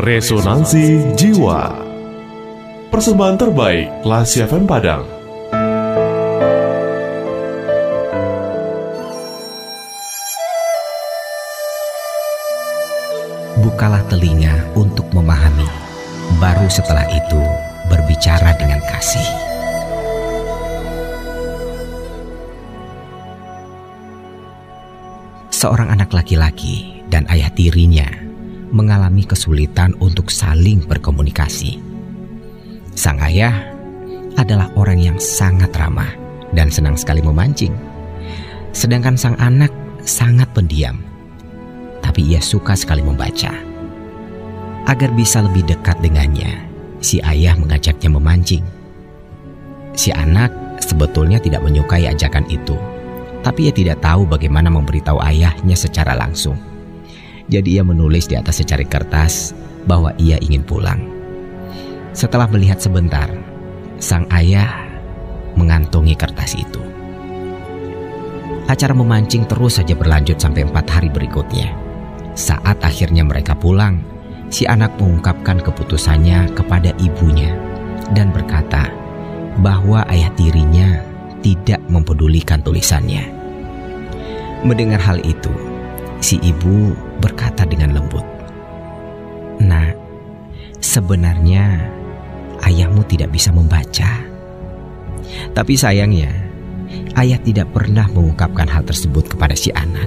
Resonansi Jiwa. Persembahan terbaik Lasi FM Padang. Bukalah telinga untuk memahami. Baru setelah itu berbicara dengan kasih. Seorang anak laki-laki dan ayah tirinya mengalami kesulitan untuk saling berkomunikasi. Sang ayah adalah orang yang sangat ramah dan senang sekali memancing. Sedangkan sang anak sangat pendiam, tapi ia suka sekali membaca. Agar bisa lebih dekat dengannya, si ayah mengajaknya memancing. Si anak sebetulnya tidak menyukai ajakan itu, tapi ia tidak tahu bagaimana memberitahu ayahnya secara langsung. Jadi ia menulis di atas secari kertas bahwa ia ingin pulang. Setelah melihat sebentar, sang ayah mengantongi kertas itu. Acara memancing terus saja berlanjut sampai empat hari berikutnya. Saat akhirnya mereka pulang, si anak mengungkapkan keputusannya kepada ibunya dan berkata bahwa ayah tirinya tidak mempedulikan tulisannya. Mendengar hal itu, si ibu berkata dengan lembut, "Nak, sebenarnya ayahmu tidak bisa membaca. Tapi sayangnya, ayah tidak pernah mengungkapkan hal tersebut kepada si anak."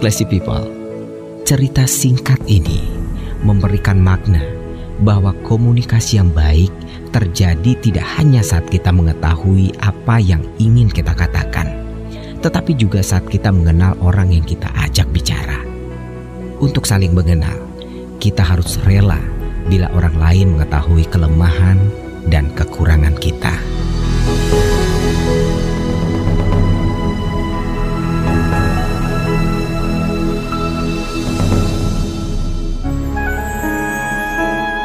Classy people, cerita singkat ini memberikan makna bahwa komunikasi yang baik terjadi tidak hanya saat kita mengetahui apa yang ingin kita katakan, tetapi juga saat kita mengenal orang yang kita ajak bicara. Untuk saling mengenal, kita harus rela bila orang lain mengetahui kelemahan dan kekurangan kita.